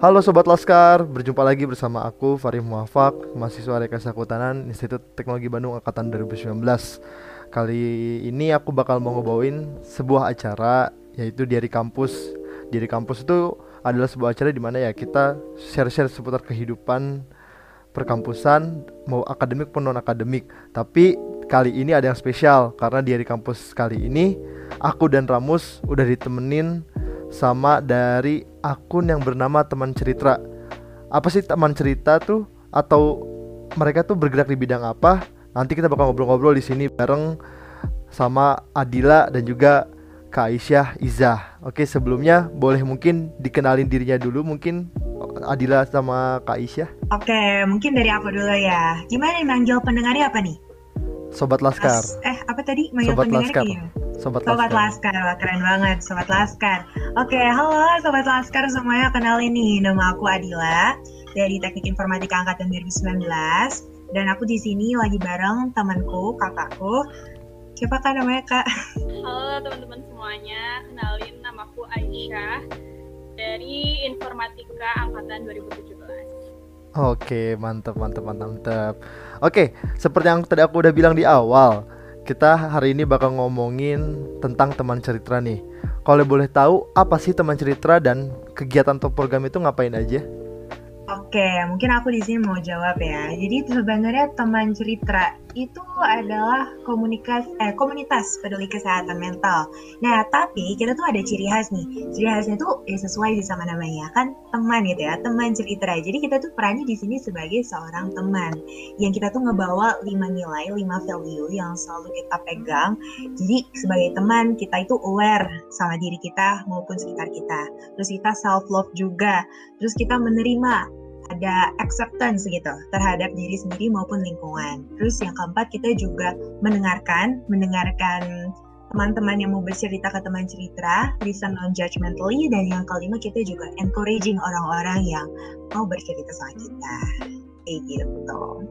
Halo Sobat Laskar, berjumpa lagi bersama aku Farid Muafak, mahasiswa Rekayasa Kehutanan Institut Teknologi Bandung Angkatan 2019 Kali ini aku bakal mau ngebawain sebuah acara yaitu Diari Kampus. Diari Kampus itu adalah sebuah acara di mana ya kita share-share seputar kehidupan perkampusan mau akademik pun non akademik tapi kali ini ada yang spesial karena Diari Kampus kali ini aku dan Ramus udah ditemenin sama dari akun yang bernama teman cerita. Apa sih teman cerita tuh atau mereka tuh bergerak di bidang apa? Nanti kita bakal ngobrol-ngobrol di sini bareng sama Adila dan juga Kak Aisyah Iza. Oke, sebelumnya boleh mungkin dikenalin dirinya dulu mungkin Adila sama Kak Aisyah. Oke, mungkin dari aku dulu ya. Gimana nih manggil pendengarnya apa nih? Sobat Laskar. As, eh, apa tadi? Manggil Sobat pendengarnya Laskar. Sobat, Sobat Laskar. Laskar, Wah, keren banget Sobat Laskar Oke, halo Sobat Laskar semuanya Kenalin nih, nama aku Adila Dari Teknik Informatika Angkatan 2019 Dan aku di sini lagi bareng temanku, kakakku Siapa kak namanya kak? Halo teman-teman semuanya, kenalin namaku Aisyah dari Informatika Angkatan 2017. Oke, mantap, mantap, mantap, mantap. Oke, seperti yang tadi aku udah bilang di awal, kita hari ini bakal ngomongin tentang teman cerita nih. Kalau boleh tahu, apa sih teman cerita dan kegiatan top program itu ngapain aja? Oke, mungkin aku di sini mau jawab ya. Jadi sebenarnya teman cerita itu adalah komunikas eh komunitas peduli kesehatan mental. Nah, tapi kita tuh ada ciri khas nih. Ciri khasnya tuh ya sesuai sih sama namanya kan teman gitu ya, teman cerita. Jadi kita tuh perannya di sini sebagai seorang teman yang kita tuh ngebawa lima nilai, lima value yang selalu kita pegang. Jadi sebagai teman kita itu aware sama diri kita maupun sekitar kita. Terus kita self love juga. Terus kita menerima ada acceptance gitu terhadap diri sendiri maupun lingkungan. Terus yang keempat kita juga mendengarkan, mendengarkan teman-teman yang mau bercerita ke teman cerita, listen non judgmentally dan yang kelima kita juga encouraging orang-orang yang mau bercerita sama kita. Kayak gitu.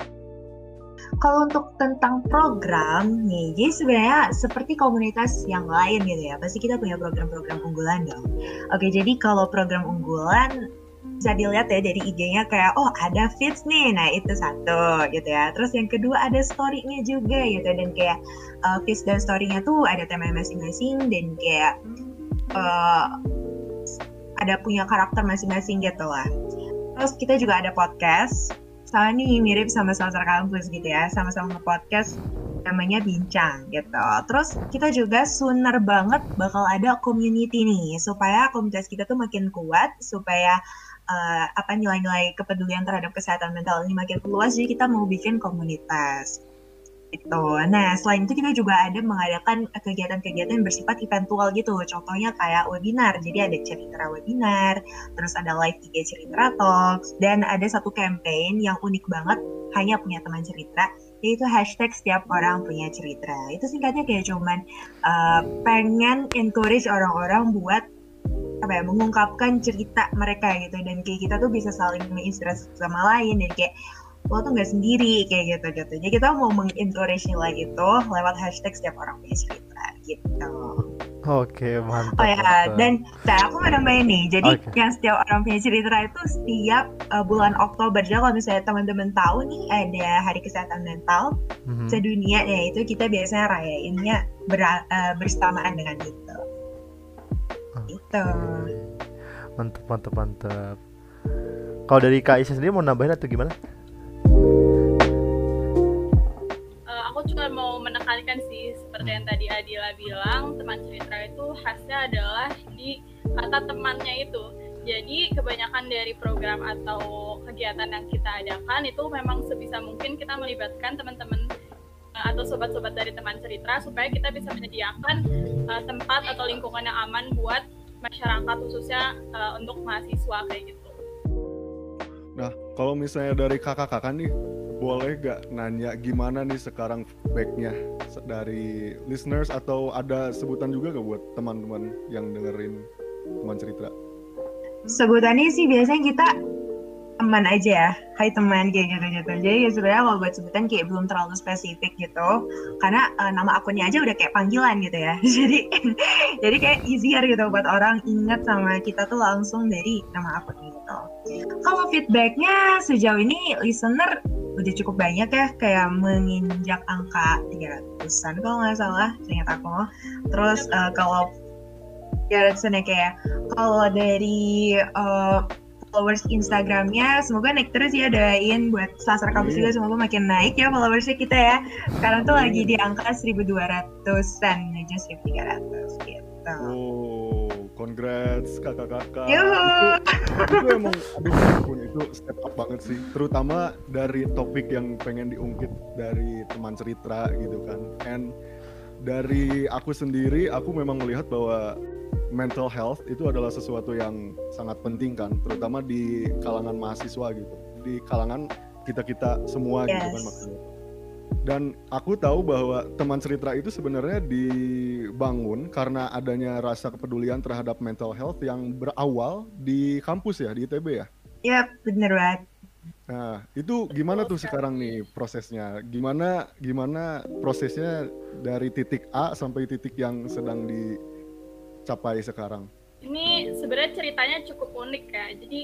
Kalau untuk tentang program nih, jadi sebenarnya seperti komunitas yang lain gitu ya, pasti kita punya program-program unggulan dong. Oke, jadi kalau program unggulan bisa dilihat ya dari IG-nya kayak oh ada feeds nih. Nah itu satu gitu ya. Terus yang kedua ada story-nya juga gitu. Dan kayak uh, feeds dan story-nya tuh ada tema masing-masing dan kayak uh, ada punya karakter masing-masing gitu lah. Terus kita juga ada podcast. Sama nih mirip sama Sastra Kampus gitu ya. Sama-sama nge-podcast namanya bincang gitu. Terus kita juga sooner banget bakal ada community nih supaya komunitas kita tuh makin kuat supaya uh, apa nilai-nilai kepedulian terhadap kesehatan mental ini makin luas jadi kita mau bikin komunitas itu. Nah, selain itu kita juga ada mengadakan kegiatan-kegiatan bersifat eventual gitu. Contohnya kayak webinar. Jadi ada cerita webinar, terus ada live IG cerita talks, dan ada satu campaign yang unik banget hanya punya teman cerita, yaitu hashtag setiap orang punya cerita. Itu singkatnya kayak cuman uh, pengen encourage orang-orang buat apa ya mengungkapkan cerita mereka gitu dan kayak kita tuh bisa saling menginspirasi sama lain dan kayak lo tuh nggak sendiri kayak gitu gitu jadi kita mau mengencourage nilai itu lewat hashtag setiap orang punya cerita gitu Oke, mantap. oh ya mantap. dan nah aku mau nambahin nih jadi Oke. yang setiap orang punya cerita itu setiap uh, bulan Oktober jadi kalau misalnya teman-teman tahu nih ada Hari Kesehatan Mental Mhm. sedunia ya itu kita biasanya rayainnya ber- uh, bersamaan dengan itu gitu Mantap, mantap, mantap. Kalau dari Kak sendiri mau nambahin atau gimana? Eh, aku cuma mau menekankan sih seperti yang tadi Adila bilang, teman cerita itu khasnya adalah di kata temannya itu. Jadi kebanyakan dari program atau kegiatan yang kita adakan itu memang sebisa mungkin kita melibatkan teman-teman atau sobat-sobat dari teman cerita supaya kita bisa menyediakan eh, tempat atau lingkungan yang aman buat masyarakat khususnya eh, untuk mahasiswa kayak gitu. Nah, kalau misalnya dari kakak-kakak nih, boleh gak nanya gimana nih sekarang feedbacknya dari listeners atau ada sebutan juga gak buat teman-teman yang dengerin teman cerita? sebutannya sih biasanya kita teman aja ya. Hai teman kayak gitu gitu jadi ya sebenarnya kalau buat sebutan kayak belum terlalu spesifik gitu. Karena uh, nama akunnya aja udah kayak panggilan gitu ya. Jadi jadi kayak easier gitu buat orang ingat sama kita tuh langsung dari nama akun gitu. Kalau feedbacknya sejauh ini listener udah cukup banyak ya. Kayak menginjak angka 300-an kalau nggak salah seingat aku. Terus uh, kalau ya kayak kalau dari uh, followers Instagramnya semoga naik terus ya doain buat Selasar Kampus juga semoga makin naik ya followersnya kita ya sekarang tuh lagi di angka 1200an aja 1300 gitu Oh, congrats kakak-kakak. Itu, itu emang aduh ampun itu step up banget sih. Terutama dari topik yang pengen diungkit dari teman cerita gitu kan. And dari aku sendiri aku memang melihat bahwa mental health itu adalah sesuatu yang sangat penting kan, terutama di kalangan mahasiswa gitu, di kalangan kita kita semua yes. gitu kan maksudnya. Dan aku tahu bahwa teman cerita itu sebenarnya dibangun karena adanya rasa kepedulian terhadap mental health yang berawal di kampus ya, di ITB ya. Iya, bener banget. Nah, itu gimana tuh sekarang nih prosesnya? Gimana gimana prosesnya dari titik A sampai titik yang sedang di capai sekarang? Ini sebenarnya ceritanya cukup unik ya. Jadi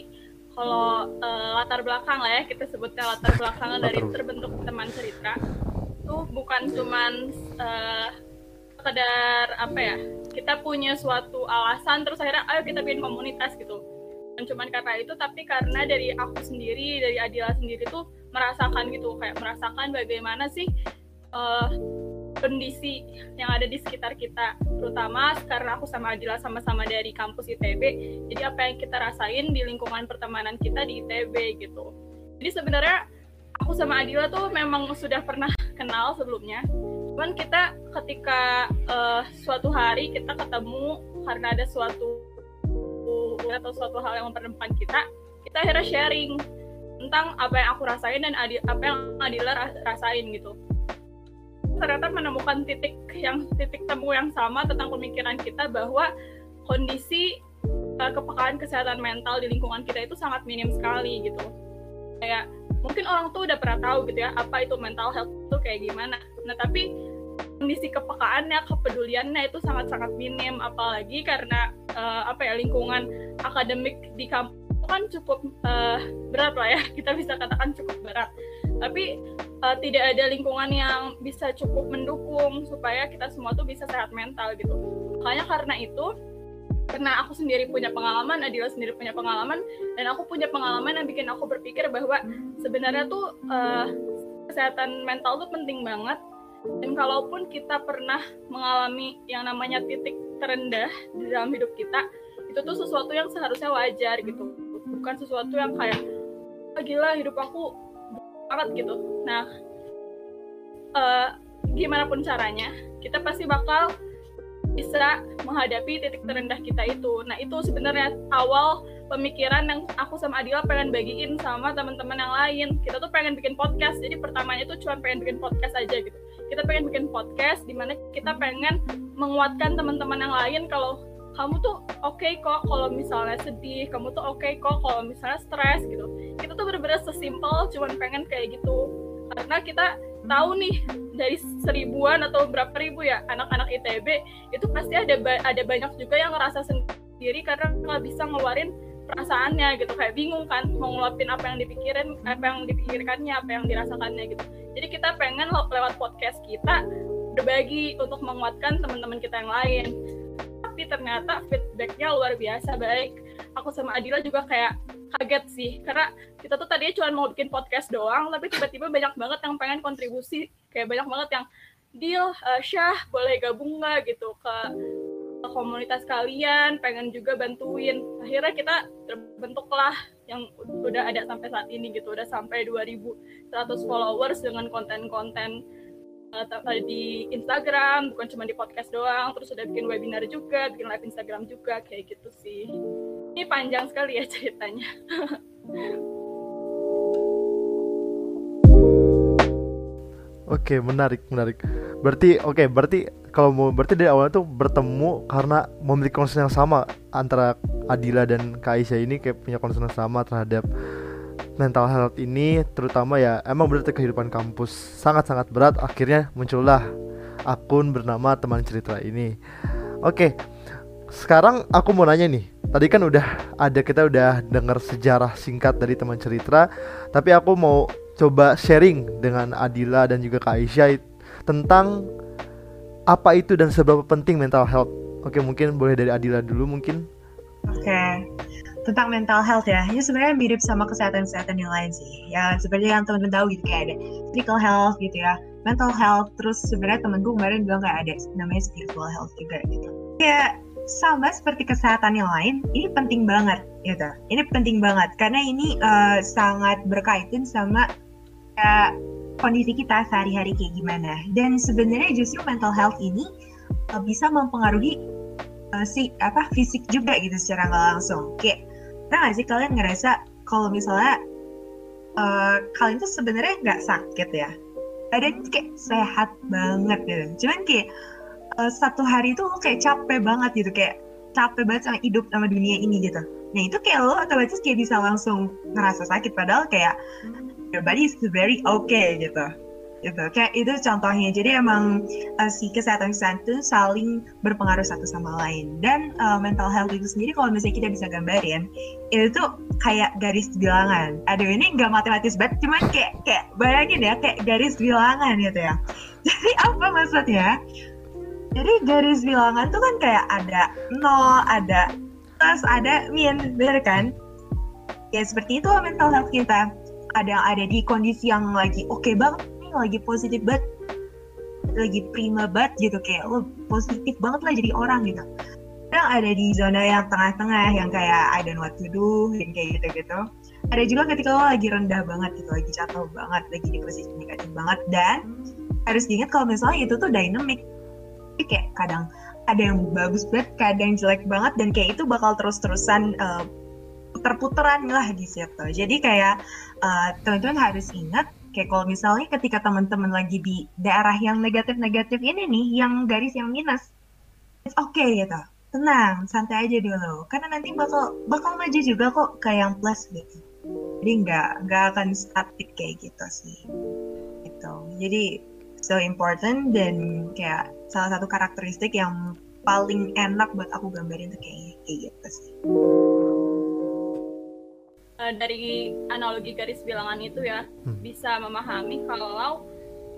kalau uh, latar belakang lah ya kita sebutnya latar belakang dari terbentuk teman cerita itu bukan cuman uh, sekedar apa ya kita punya suatu alasan terus akhirnya ayo kita bikin komunitas gitu dan cuman karena itu tapi karena dari aku sendiri dari Adila sendiri tuh merasakan gitu kayak merasakan bagaimana sih uh, kondisi yang ada di sekitar kita terutama karena aku sama Adila sama-sama dari kampus ITB jadi apa yang kita rasain di lingkungan pertemanan kita di ITB gitu. Jadi sebenarnya aku sama Adila tuh memang sudah pernah kenal sebelumnya. Cuman kita ketika uh, suatu hari kita ketemu karena ada suatu atau suatu hal yang memperdepan kita kita akhirnya sharing tentang apa yang aku rasain dan apa yang Adila rasain gitu ternyata menemukan titik yang titik temu yang sama tentang pemikiran kita bahwa kondisi uh, kepekaan kesehatan mental di lingkungan kita itu sangat minim sekali gitu. Kayak mungkin orang tuh udah pernah tahu gitu ya apa itu mental health itu kayak gimana. Nah tapi kondisi kepekaannya kepeduliannya itu sangat sangat minim. Apalagi karena uh, apa ya lingkungan akademik di kampus kan cukup uh, berat lah ya. Kita bisa katakan cukup berat tapi uh, tidak ada lingkungan yang bisa cukup mendukung supaya kita semua tuh bisa sehat mental gitu makanya karena itu karena aku sendiri punya pengalaman, Adila sendiri punya pengalaman, dan aku punya pengalaman yang bikin aku berpikir bahwa sebenarnya tuh uh, kesehatan mental tuh penting banget. Dan kalaupun kita pernah mengalami yang namanya titik terendah di dalam hidup kita, itu tuh sesuatu yang seharusnya wajar gitu, bukan sesuatu yang kayak oh, gila hidup aku banget gitu nah uh, gimana pun caranya kita pasti bakal bisa menghadapi titik terendah kita itu. Nah itu sebenarnya awal pemikiran yang aku sama Adila pengen bagiin sama teman-teman yang lain. Kita tuh pengen bikin podcast. Jadi pertamanya tuh cuma pengen bikin podcast aja gitu. Kita pengen bikin podcast di mana kita pengen menguatkan teman-teman yang lain kalau kamu tuh oke okay kok kalau misalnya sedih kamu tuh oke okay kok kalau misalnya stres gitu. Kita tuh bener-bener sesimpel cuman pengen kayak gitu. Karena kita tahu nih dari seribuan atau berapa ribu ya anak-anak ITB itu pasti ada ada banyak juga yang ngerasa sendiri karena nggak bisa ngeluarin perasaannya gitu. Kayak bingung kan mau ngeluapin apa yang dipikirin apa yang dipikirkannya apa yang dirasakannya gitu. Jadi kita pengen lewat podcast kita berbagi untuk menguatkan teman-teman kita yang lain tapi ternyata feedbacknya luar biasa baik. Aku sama Adila juga kayak kaget sih karena kita tuh tadinya cuma mau bikin podcast doang tapi tiba-tiba banyak banget yang pengen kontribusi. Kayak banyak banget yang deal uh, Syah boleh gabung nggak? gitu ke, ke komunitas kalian pengen juga bantuin. Akhirnya kita terbentuklah yang udah ada sampai saat ini gitu udah sampai 2100 followers dengan konten-konten di Instagram bukan cuma di podcast doang terus udah bikin webinar juga bikin live Instagram juga kayak gitu sih ini panjang sekali ya ceritanya Oke, menarik, menarik. Berarti oke, okay, berarti kalau mau berarti dari awal tuh bertemu karena memiliki concern yang sama antara Adila dan Kak Aisyah ini kayak punya concern yang sama terhadap mental health ini terutama ya emang berarti kehidupan kampus. Sangat-sangat berat. Akhirnya muncullah akun bernama teman cerita ini. Oke sekarang aku mau nanya nih. Tadi kan udah ada kita udah dengar sejarah singkat dari teman cerita. Tapi aku mau coba sharing dengan Adila dan juga Kak Aisyah tentang apa itu dan seberapa penting mental health. Oke mungkin boleh dari Adila dulu mungkin. Oke tentang mental health ya, ini sebenarnya mirip sama kesehatan-kesehatan yang lain sih. Ya seperti yang teman-teman tahu gitu kayak ada physical health gitu ya, mental health, terus sebenarnya temenku kemarin bilang kayak ada namanya spiritual health juga gitu. Ya sama seperti kesehatan yang lain, ini penting banget gitu. Ini penting banget karena ini uh, sangat berkaitan sama uh, kondisi kita sehari-hari kayak gimana. Dan sebenarnya justru mental health ini uh, bisa mempengaruhi uh, si apa fisik juga gitu secara nggak langsung. Kayak pernah gak sih kalian ngerasa kalau misalnya uh, kalian tuh sebenarnya nggak sakit ya? Badan kayak sehat banget gitu. Cuman kayak uh, satu hari itu lo kayak capek banget gitu kayak capek banget sama hidup sama dunia ini gitu. Nah itu kayak lo otomatis kayak bisa langsung ngerasa sakit padahal kayak your body is very okay gitu gitu. Kayak itu contohnya. Jadi emang uh, si kesehatan kesehatan itu saling berpengaruh satu sama lain. Dan uh, mental health itu sendiri kalau misalnya kita bisa gambarin itu tuh kayak garis bilangan. Aduh ini nggak matematis banget cuman kayak kayak bayangin ya kayak garis bilangan gitu ya. Jadi apa maksudnya? Jadi garis bilangan tuh kan kayak ada nol ada plus ada min bener kan? Ya seperti itu mental health kita. Ada yang ada di kondisi yang lagi oke okay banget lagi positif banget lagi prima banget gitu kayak lo positif banget lah jadi orang gitu. Yang ada di zona yang tengah-tengah yang kayak I don't what to do yang kayak gitu-gitu. Ada juga ketika lo lagi rendah banget gitu lagi jatuh banget lagi di posisi negatif banget dan harus diingat kalau misalnya itu tuh dynamic. Jadi kayak kadang ada yang bagus banget kadang jelek banget dan kayak itu bakal terus-terusan uh, puter-puteran lah di situ. Jadi kayak uh, teman-teman harus ingat kayak kalau misalnya ketika teman-teman lagi di daerah yang negatif-negatif ini nih, yang garis yang minus, it's okay gitu. Tenang, santai aja dulu. Karena nanti bakal bakal maju juga kok ke yang plus gitu. Jadi nggak nggak akan static kayak gitu sih. Gitu. Jadi so important dan kayak salah satu karakteristik yang paling enak buat aku gambarin tuh kayak kayak gitu sih uh, dari analogi garis bilangan itu ya hmm. bisa memahami kalau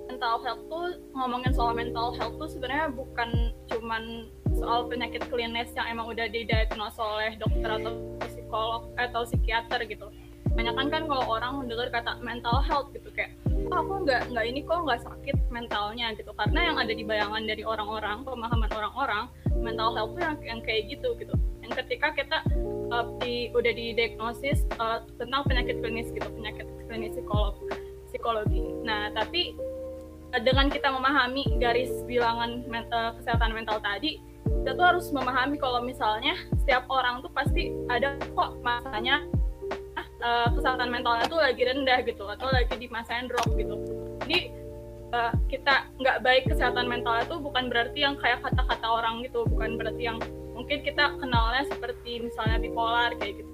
mental health tuh ngomongin soal mental health tuh sebenarnya bukan cuman soal penyakit klinis yang emang udah didiagnosa oleh dokter atau psikolog atau psikiater gitu. Banyak kan kalau orang mendengar kata mental health gitu kayak oh, aku nggak nggak ini kok nggak sakit mentalnya gitu. Karena yang ada di bayangan dari orang-orang pemahaman orang-orang mental health tuh yang, yang kayak gitu gitu. Yang ketika kita uh, di, udah didiagnosis uh, tentang penyakit klinis gitu penyakit klinis psikolog psikologi. Nah tapi uh, dengan kita memahami garis bilangan men uh, kesehatan mental tadi kita tuh harus memahami kalau misalnya setiap orang tuh pasti ada kok masanya uh, kesehatan mentalnya tuh lagi rendah gitu atau lagi di masa yang drop gitu. Jadi uh, kita nggak baik kesehatan mentalnya tuh bukan berarti yang kayak kata-kata orang gitu bukan berarti yang mungkin kita kenalnya seperti misalnya bipolar kayak gitu.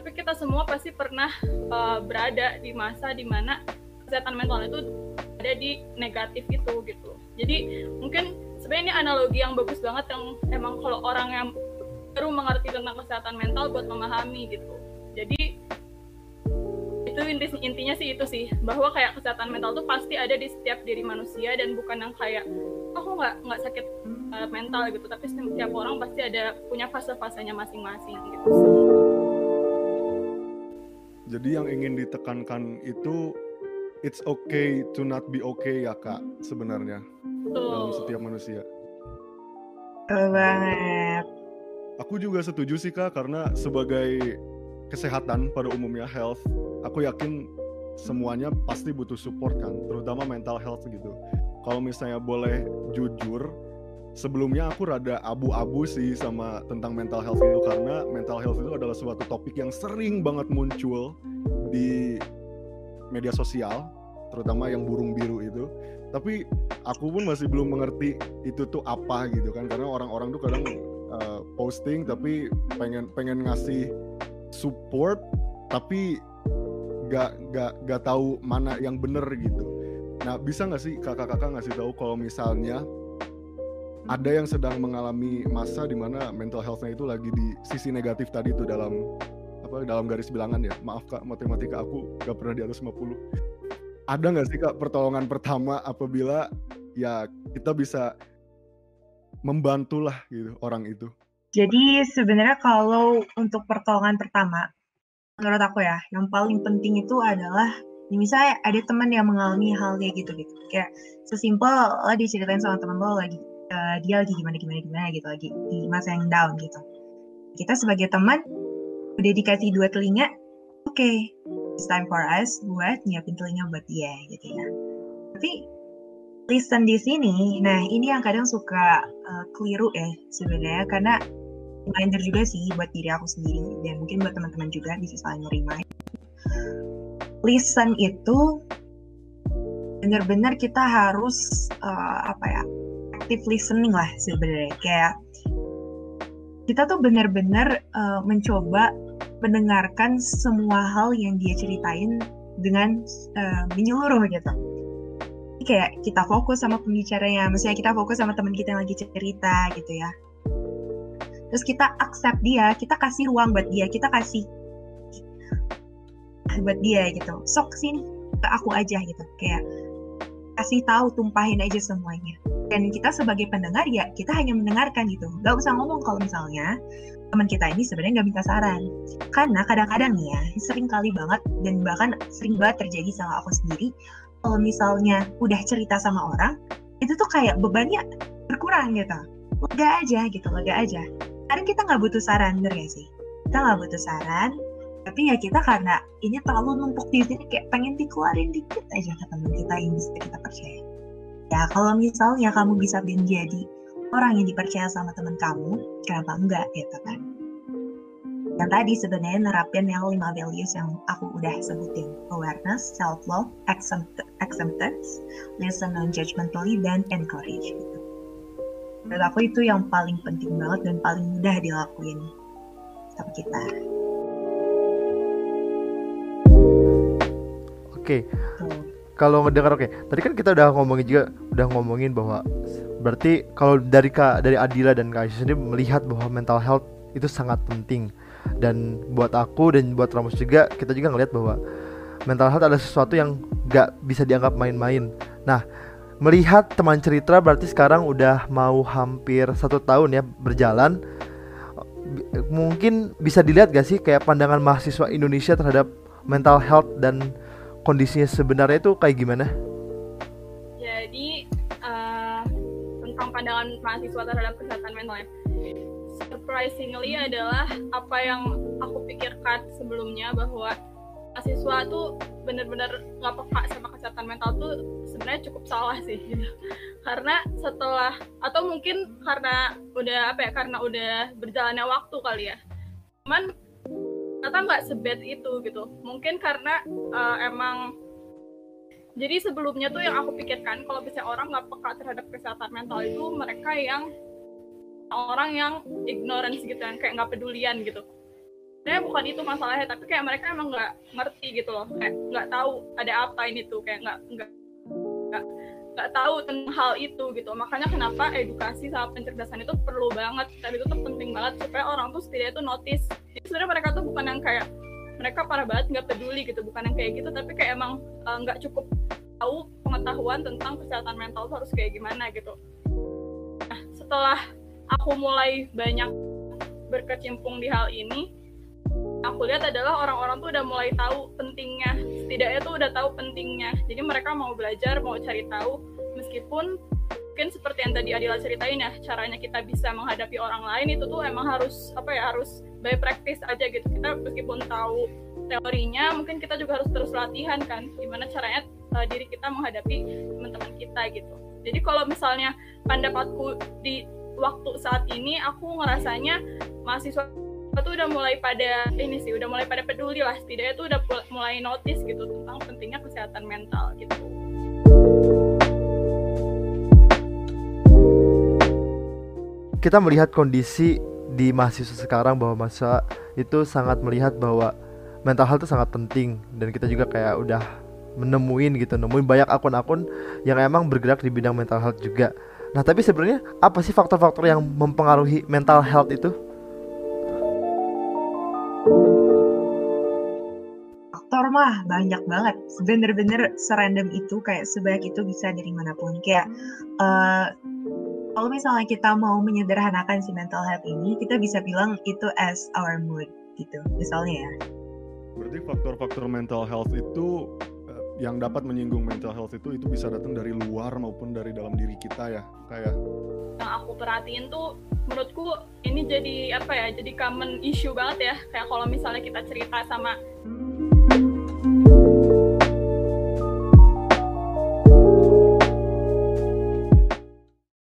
Tapi kita semua pasti pernah uh, berada di masa di mana kesehatan mental itu ada di negatif itu gitu. Jadi mungkin sebenarnya ini analogi yang bagus banget yang emang kalau orang yang baru mengerti tentang kesehatan mental buat memahami gitu. Jadi itu intinya sih itu sih bahwa kayak kesehatan mental tuh pasti ada di setiap diri manusia dan bukan yang kayak aku nggak nggak sakit uh, mental gitu tapi setiap orang pasti ada punya fase-fasenya masing-masing gitu. Jadi yang ingin ditekankan itu it's okay to not be okay ya kak sebenarnya Betul. dalam setiap manusia. Betul banget. Aku juga setuju sih kak karena sebagai kesehatan pada umumnya health, aku yakin semuanya pasti butuh support kan, terutama mental health gitu. Kalau misalnya boleh jujur sebelumnya aku rada abu-abu sih sama tentang mental health itu karena mental health itu adalah suatu topik yang sering banget muncul di media sosial terutama yang burung biru itu. Tapi aku pun masih belum mengerti itu tuh apa gitu kan karena orang-orang tuh kadang uh, posting tapi pengen pengen ngasih support tapi nggak nggak nggak tahu mana yang bener gitu. Nah bisa nggak sih kakak-kakak ngasih tahu kalau misalnya ada yang sedang mengalami masa di mana mental healthnya itu lagi di sisi negatif tadi itu dalam apa dalam garis bilangan ya? Maaf kak matematika aku gak pernah di atas 50 ada nggak sih kak pertolongan pertama apabila ya kita bisa membantulah gitu orang itu Jadi sebenarnya kalau untuk pertolongan pertama, menurut aku ya, yang paling penting itu adalah ya misalnya ada teman yang mengalami hal kayak gitu gitu, kayak sesimpel lo diceritain sama teman lo lagi uh, dia lagi gimana gimana gimana gitu lagi di masa yang down gitu. Kita sebagai teman udah dikasih dua telinga, oke, okay, it's time for us buat nyiapin telinga buat dia gitu ya. Tapi listen di sini, nah ini yang kadang suka uh, keliru ya sebenarnya karena reminder juga sih buat diri aku sendiri dan mungkin buat teman-teman juga bisa saling remind. Listen itu benar-benar kita harus uh, apa ya active listening lah sebenarnya kayak kita tuh benar-benar uh, mencoba mendengarkan semua hal yang dia ceritain dengan uh, menyeluruh gitu. Kayak kita fokus sama pembicaranya, maksudnya kita fokus sama teman kita yang lagi cerita gitu ya terus kita accept dia kita kasih ruang buat dia kita kasih buat dia gitu. Sok sini ke aku aja gitu. Kayak kasih tahu tumpahin aja semuanya. Dan kita sebagai pendengar ya kita hanya mendengarkan gitu. Gak usah ngomong kalau misalnya teman kita ini sebenarnya nggak minta saran. Karena kadang-kadang nih ya sering kali banget dan bahkan sering banget terjadi sama aku sendiri kalau misalnya udah cerita sama orang itu tuh kayak bebannya berkurang gitu. Lega aja gitu lega aja kadang kita nggak butuh saran bener gak sih? Kita nggak butuh saran tapi ya kita karena ini terlalu numpuk di sini kayak pengen dikeluarin dikit aja ke teman kita yang bisa kita percaya. Ya kalau misalnya kamu bisa menjadi orang yang dipercaya sama teman kamu kenapa enggak gitu kan? Yang tadi sebenarnya nerapin yang lima values yang aku udah sebutin. Awareness, self love, acceptance, listen non judgmentally dan encourage menurut aku itu yang paling penting banget dan paling mudah dilakuin. Sama kita. Oke. Okay. kalau ngedengar oke. Okay. tadi kan kita udah ngomongin juga udah ngomongin bahwa berarti kalau dari kak dari Adila dan kak Aisyah sendiri melihat bahwa mental health itu sangat penting. Dan buat aku dan buat Ramos juga kita juga ngelihat bahwa mental health adalah sesuatu yang gak bisa dianggap main-main. Nah melihat teman cerita berarti sekarang udah mau hampir satu tahun ya berjalan mungkin bisa dilihat gak sih kayak pandangan mahasiswa Indonesia terhadap mental health dan kondisinya sebenarnya itu kayak gimana? Jadi uh, tentang pandangan mahasiswa terhadap kesehatan mental ya. Surprisingly adalah apa yang aku pikirkan sebelumnya bahwa mahasiswa tuh bener-bener nggak peka sama kesehatan mental tuh sebenarnya cukup salah sih gitu. karena setelah atau mungkin karena udah apa ya karena udah berjalannya waktu kali ya. Cuman ternyata nggak sebet itu gitu. Mungkin karena uh, emang jadi sebelumnya tuh yang aku pikirkan kalau bisa orang nggak peka terhadap kesehatan mental itu mereka yang orang yang ignorance gitu kan kayak nggak pedulian gitu sebenarnya bukan itu masalahnya tapi kayak mereka emang nggak ngerti gitu loh. Kayak nggak tahu ada apa ini tuh kayak nggak nggak nggak tahu tentang hal itu gitu. Makanya kenapa edukasi sama pencerdasan itu perlu banget dan itu tuh penting banget supaya orang tuh setidaknya tuh notice. Jadi sebenarnya mereka tuh bukan yang kayak mereka parah banget nggak peduli gitu bukan yang kayak gitu tapi kayak emang eh, nggak uh, cukup tahu pengetahuan tentang kesehatan mental tuh harus kayak gimana gitu. Nah setelah aku mulai banyak berkecimpung di hal ini aku lihat adalah orang-orang tuh udah mulai tahu pentingnya. Setidaknya tuh udah tahu pentingnya. Jadi mereka mau belajar mau cari tahu meskipun mungkin seperti yang tadi Adila ceritain ya caranya kita bisa menghadapi orang lain itu tuh emang harus apa ya harus by practice aja gitu. Kita meskipun tahu teorinya mungkin kita juga harus terus latihan kan gimana caranya uh, diri kita menghadapi teman-teman kita gitu. Jadi kalau misalnya pendapatku di waktu saat ini aku ngerasanya mahasiswa tuh udah mulai pada ini sih udah mulai pada peduli lah. Setidaknya tuh udah mulai notice gitu tentang pentingnya kesehatan mental gitu. Kita melihat kondisi di mahasiswa sekarang bahwa masa itu sangat melihat bahwa mental health itu sangat penting. Dan kita juga kayak udah menemuin gitu nemuin banyak akun-akun yang emang bergerak di bidang mental health juga. Nah tapi sebenarnya apa sih faktor-faktor yang mempengaruhi mental health itu mah banyak banget. Bener-bener serandom itu kayak sebanyak itu bisa dari mana pun. Kayak uh, kalau misalnya kita mau menyederhanakan si mental health ini kita bisa bilang itu as our mood gitu misalnya ya. Berarti faktor-faktor mental health itu yang dapat menyinggung mental health itu itu bisa datang dari luar maupun dari dalam diri kita ya kayak? Yang aku perhatiin tuh menurutku ini jadi apa ya jadi common issue banget ya. Kayak kalau misalnya kita cerita sama